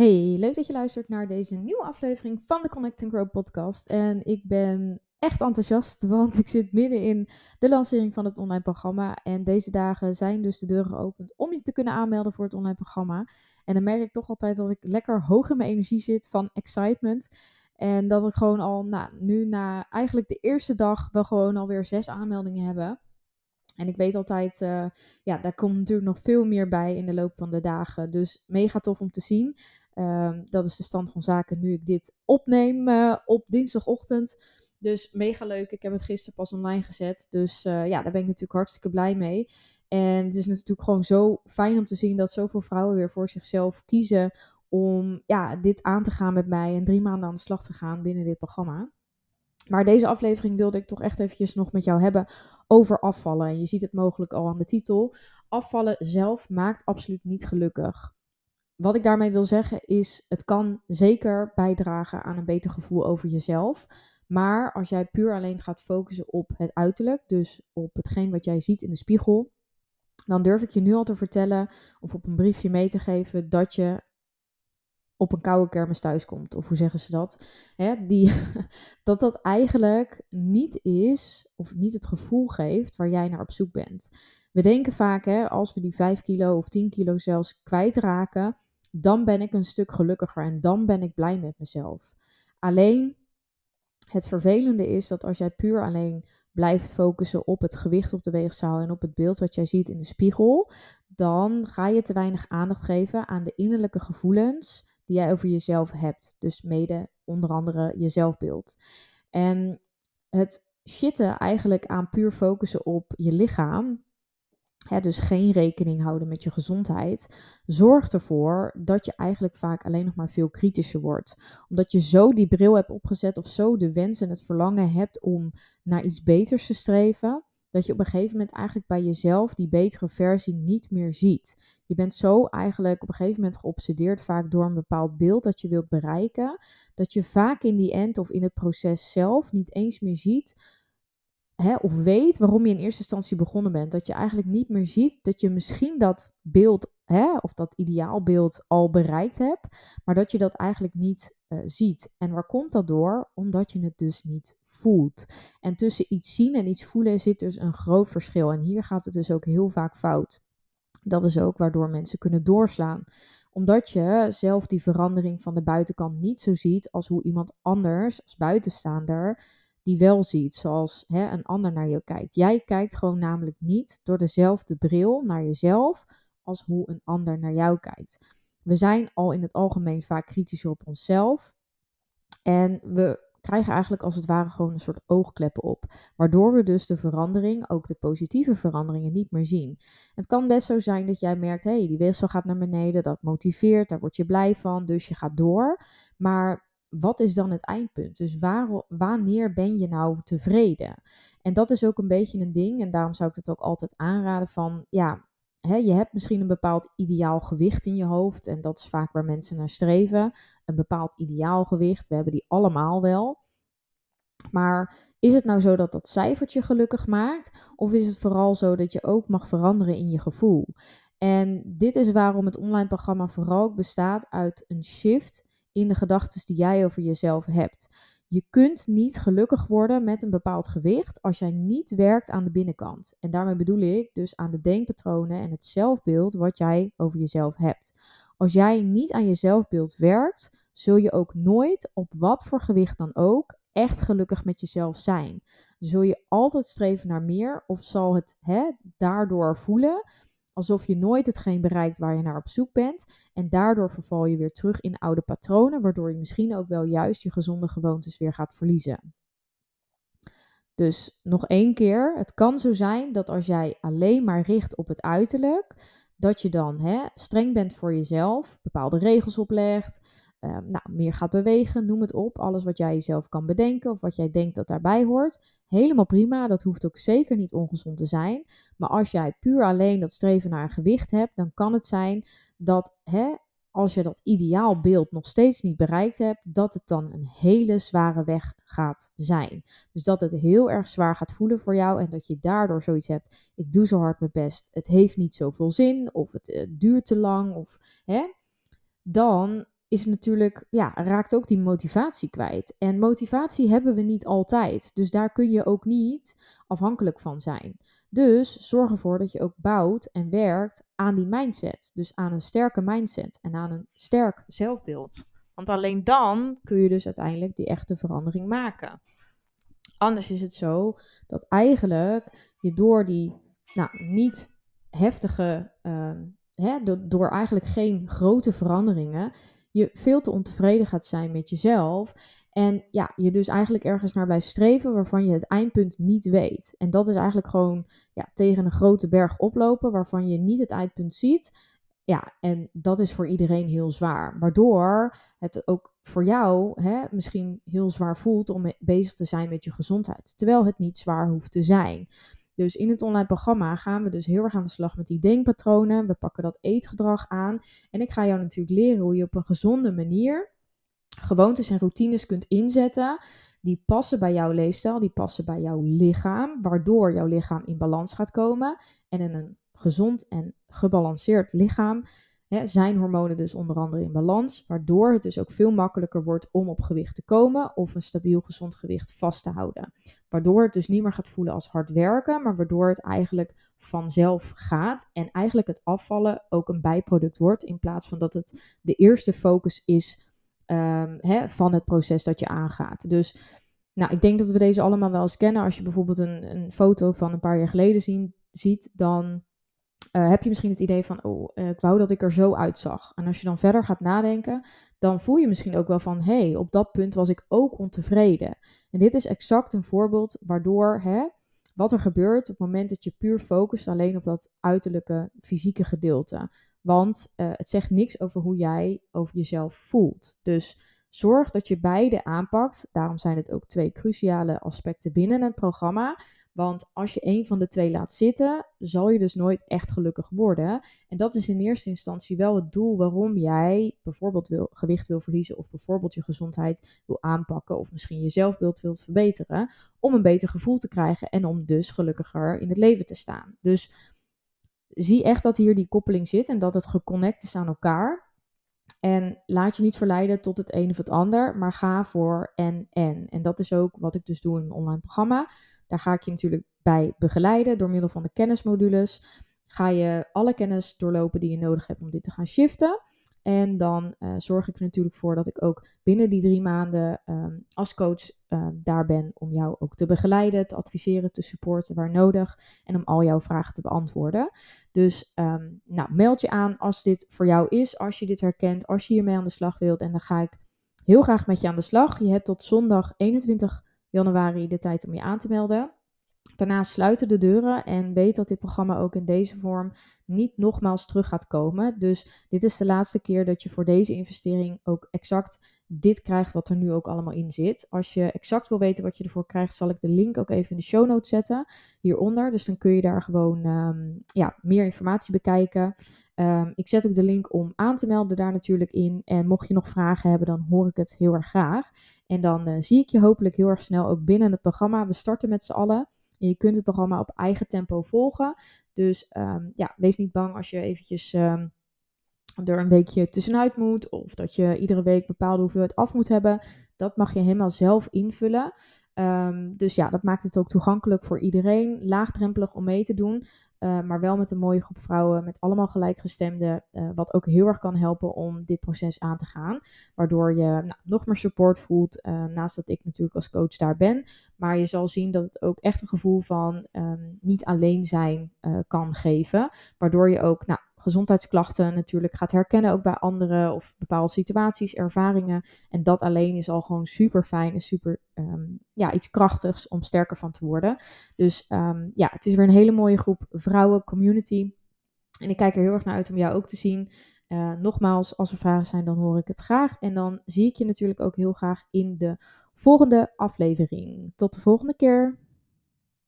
Hey, leuk dat je luistert naar deze nieuwe aflevering van de Connect Grow podcast. En ik ben echt enthousiast, want ik zit midden in de lancering van het online programma. En deze dagen zijn dus de deuren geopend om je te kunnen aanmelden voor het online programma. En dan merk ik toch altijd dat ik lekker hoog in mijn energie zit van excitement. En dat ik gewoon al nou, nu na eigenlijk de eerste dag wel gewoon alweer zes aanmeldingen hebben. En ik weet altijd, uh, ja, daar komt natuurlijk nog veel meer bij in de loop van de dagen. Dus mega tof om te zien. Um, dat is de stand van zaken nu ik dit opneem uh, op dinsdagochtend. Dus mega leuk. Ik heb het gisteren pas online gezet. Dus uh, ja, daar ben ik natuurlijk hartstikke blij mee. En het is natuurlijk gewoon zo fijn om te zien dat zoveel vrouwen weer voor zichzelf kiezen om ja, dit aan te gaan met mij en drie maanden aan de slag te gaan binnen dit programma. Maar deze aflevering wilde ik toch echt eventjes nog met jou hebben over afvallen. En je ziet het mogelijk al aan de titel. Afvallen zelf maakt absoluut niet gelukkig. Wat ik daarmee wil zeggen is, het kan zeker bijdragen aan een beter gevoel over jezelf. Maar als jij puur alleen gaat focussen op het uiterlijk, dus op hetgeen wat jij ziet in de spiegel, dan durf ik je nu al te vertellen of op een briefje mee te geven dat je op een koude kermis thuiskomt. Of hoe zeggen ze dat? Hè, die, dat dat eigenlijk niet is, of niet het gevoel geeft waar jij naar op zoek bent. We denken vaak, hè, als we die 5 kilo of 10 kilo zelfs kwijtraken, dan ben ik een stuk gelukkiger en dan ben ik blij met mezelf. Alleen het vervelende is dat als jij puur alleen blijft focussen op het gewicht op de weegschaal en op het beeld wat jij ziet in de spiegel, dan ga je te weinig aandacht geven aan de innerlijke gevoelens die jij over jezelf hebt. Dus mede onder andere je zelfbeeld. En het shitten eigenlijk aan puur focussen op je lichaam, dus geen rekening houden met je gezondheid, zorgt ervoor dat je eigenlijk vaak alleen nog maar veel kritischer wordt. Omdat je zo die bril hebt opgezet of zo de wens en het verlangen hebt om naar iets beters te streven, dat je op een gegeven moment eigenlijk bij jezelf die betere versie niet meer ziet. Je bent zo eigenlijk op een gegeven moment geobsedeerd vaak door een bepaald beeld dat je wilt bereiken, dat je vaak in die end of in het proces zelf niet eens meer ziet hè, of weet waarom je in eerste instantie begonnen bent. Dat je eigenlijk niet meer ziet dat je misschien dat beeld hè, of dat ideaalbeeld al bereikt hebt, maar dat je dat eigenlijk niet uh, ziet. En waar komt dat door? Omdat je het dus niet voelt. En tussen iets zien en iets voelen zit dus een groot verschil. En hier gaat het dus ook heel vaak fout. Dat is ook waardoor mensen kunnen doorslaan omdat je zelf die verandering van de buitenkant niet zo ziet als hoe iemand anders als buitenstaander die wel ziet zoals hè, een ander naar je kijkt. Jij kijkt gewoon namelijk niet door dezelfde bril naar jezelf als hoe een ander naar jou kijkt. We zijn al in het algemeen vaak kritischer op onszelf. En we krijgen eigenlijk als het ware gewoon een soort oogkleppen op. Waardoor we dus de verandering, ook de positieve veranderingen, niet meer zien. Het kan best zo zijn dat jij merkt, hé, hey, die weegschaal gaat naar beneden, dat motiveert, daar word je blij van, dus je gaat door. Maar wat is dan het eindpunt? Dus waar, wanneer ben je nou tevreden? En dat is ook een beetje een ding. En daarom zou ik het ook altijd aanraden van, ja, je hebt misschien een bepaald ideaal gewicht in je hoofd. En dat is vaak waar mensen naar streven. Een bepaald ideaal gewicht. We hebben die allemaal wel. Maar is het nou zo dat dat cijfertje gelukkig maakt? Of is het vooral zo dat je ook mag veranderen in je gevoel? En dit is waarom het online programma vooral ook bestaat uit een shift in de gedachten die jij over jezelf hebt. Je kunt niet gelukkig worden met een bepaald gewicht als jij niet werkt aan de binnenkant. En daarmee bedoel ik dus aan de denkpatronen en het zelfbeeld wat jij over jezelf hebt. Als jij niet aan je zelfbeeld werkt, zul je ook nooit op wat voor gewicht dan ook echt gelukkig met jezelf zijn. Zul je altijd streven naar meer of zal het hè, daardoor voelen alsof je nooit hetgeen bereikt waar je naar op zoek bent. En daardoor verval je weer terug in oude patronen, waardoor je misschien ook wel juist je gezonde gewoontes weer gaat verliezen. Dus nog één keer, het kan zo zijn dat als jij alleen maar richt op het uiterlijk, dat je dan hè, streng bent voor jezelf, bepaalde regels oplegt, Ehm, nou, meer gaat bewegen, noem het op. Alles wat jij jezelf kan bedenken of wat jij denkt dat daarbij hoort. Helemaal prima, dat hoeft ook zeker niet ongezond te zijn. Maar als jij puur alleen dat streven naar een gewicht hebt, dan kan het zijn dat hè, als je dat ideaalbeeld nog steeds niet bereikt hebt, dat het dan een hele zware weg gaat zijn. Dus dat het heel erg zwaar gaat voelen voor jou en dat je daardoor zoiets hebt: ik doe zo hard mijn best, het heeft niet zoveel zin of het uh, duurt te lang of hè, dan is natuurlijk, ja, raakt ook die motivatie kwijt. En motivatie hebben we niet altijd. Dus daar kun je ook niet afhankelijk van zijn. Dus zorg ervoor dat je ook bouwt en werkt aan die mindset. Dus aan een sterke mindset en aan een sterk zelfbeeld. Want alleen dan kun je dus uiteindelijk die echte verandering maken. Anders is het zo dat eigenlijk je door die nou, niet heftige, uh, hè, door eigenlijk geen grote veranderingen, je veel te ontevreden gaat zijn met jezelf. En ja, je dus eigenlijk ergens naar blijft streven waarvan je het eindpunt niet weet. En dat is eigenlijk gewoon ja, tegen een grote berg oplopen waarvan je niet het eindpunt ziet. Ja, en dat is voor iedereen heel zwaar. Waardoor het ook voor jou hè, misschien heel zwaar voelt om bezig te zijn met je gezondheid. Terwijl het niet zwaar hoeft te zijn. Dus in het online programma gaan we dus heel erg aan de slag met die denkpatronen. We pakken dat eetgedrag aan. En ik ga jou natuurlijk leren hoe je op een gezonde manier gewoontes en routines kunt inzetten. Die passen bij jouw leefstijl, die passen bij jouw lichaam. Waardoor jouw lichaam in balans gaat komen. En in een gezond en gebalanceerd lichaam zijn hormonen dus onder andere in balans, waardoor het dus ook veel makkelijker wordt om op gewicht te komen of een stabiel gezond gewicht vast te houden. Waardoor het dus niet meer gaat voelen als hard werken, maar waardoor het eigenlijk vanzelf gaat en eigenlijk het afvallen ook een bijproduct wordt in plaats van dat het de eerste focus is um, van het proces dat je aangaat. Dus nou, ik denk dat we deze allemaal wel eens kennen. Als je bijvoorbeeld een, een foto van een paar jaar geleden ziet, dan uh, heb je misschien het idee van, oh, uh, ik wou dat ik er zo uitzag. En als je dan verder gaat nadenken, dan voel je misschien ook wel van, hé, hey, op dat punt was ik ook ontevreden. En dit is exact een voorbeeld waardoor, hè, wat er gebeurt op het moment dat je puur focust alleen op dat uiterlijke fysieke gedeelte. Want uh, het zegt niks over hoe jij over jezelf voelt. Dus zorg dat je beide aanpakt. Daarom zijn het ook twee cruciale aspecten binnen het programma. Want als je een van de twee laat zitten, zal je dus nooit echt gelukkig worden. En dat is in eerste instantie wel het doel waarom jij bijvoorbeeld gewicht wil verliezen of bijvoorbeeld je gezondheid wil aanpakken of misschien je zelfbeeld wilt verbeteren. Om een beter gevoel te krijgen en om dus gelukkiger in het leven te staan. Dus zie echt dat hier die koppeling zit en dat het geconnect is aan elkaar. En laat je niet verleiden tot het een of het ander, maar ga voor en en. En dat is ook wat ik dus doe in een online programma. Daar ga ik je natuurlijk bij begeleiden door middel van de kennismodules. Ga je alle kennis doorlopen die je nodig hebt om dit te gaan shiften. En dan uh, zorg ik er natuurlijk voor dat ik ook binnen die drie maanden um, als coach um, daar ben om jou ook te begeleiden, te adviseren, te supporten waar nodig en om al jouw vragen te beantwoorden. Dus um, nou, meld je aan als dit voor jou is, als je dit herkent, als je hiermee aan de slag wilt. En dan ga ik heel graag met je aan de slag. Je hebt tot zondag 21 januari de tijd om je aan te melden. Daarna sluiten de deuren en weet dat dit programma ook in deze vorm niet nogmaals terug gaat komen. Dus dit is de laatste keer dat je voor deze investering ook exact dit krijgt wat er nu ook allemaal in zit. Als je exact wil weten wat je ervoor krijgt, zal ik de link ook even in de show notes zetten hieronder. Dus dan kun je daar gewoon um, ja, meer informatie bekijken. Um, ik zet ook de link om aan te melden daar natuurlijk in. En mocht je nog vragen hebben, dan hoor ik het heel erg graag. En dan uh, zie ik je hopelijk heel erg snel ook binnen het programma. We starten met z'n allen. En je kunt het programma op eigen tempo volgen. Dus um, ja, wees niet bang als je eventjes um, er een weekje tussenuit moet. Of dat je iedere week bepaalde hoeveelheid af moet hebben. Dat mag je helemaal zelf invullen. Um, dus ja, dat maakt het ook toegankelijk voor iedereen. Laagdrempelig om mee te doen. Uh, maar wel met een mooie groep vrouwen, met allemaal gelijkgestemden. Uh, wat ook heel erg kan helpen om dit proces aan te gaan. Waardoor je nou, nog meer support voelt. Uh, naast dat ik natuurlijk als coach daar ben. Maar je zal zien dat het ook echt een gevoel van um, niet alleen zijn kan geven. Waardoor je ook nou, gezondheidsklachten natuurlijk gaat herkennen ook bij anderen of bepaalde situaties, ervaringen. En dat alleen is al gewoon super fijn en super um, ja, iets krachtigs om sterker van te worden. Dus um, ja, het is weer een hele mooie groep vrouwen, community. En ik kijk er heel erg naar uit om jou ook te zien. Uh, nogmaals, als er vragen zijn, dan hoor ik het graag. En dan zie ik je natuurlijk ook heel graag in de volgende aflevering. Tot de volgende keer.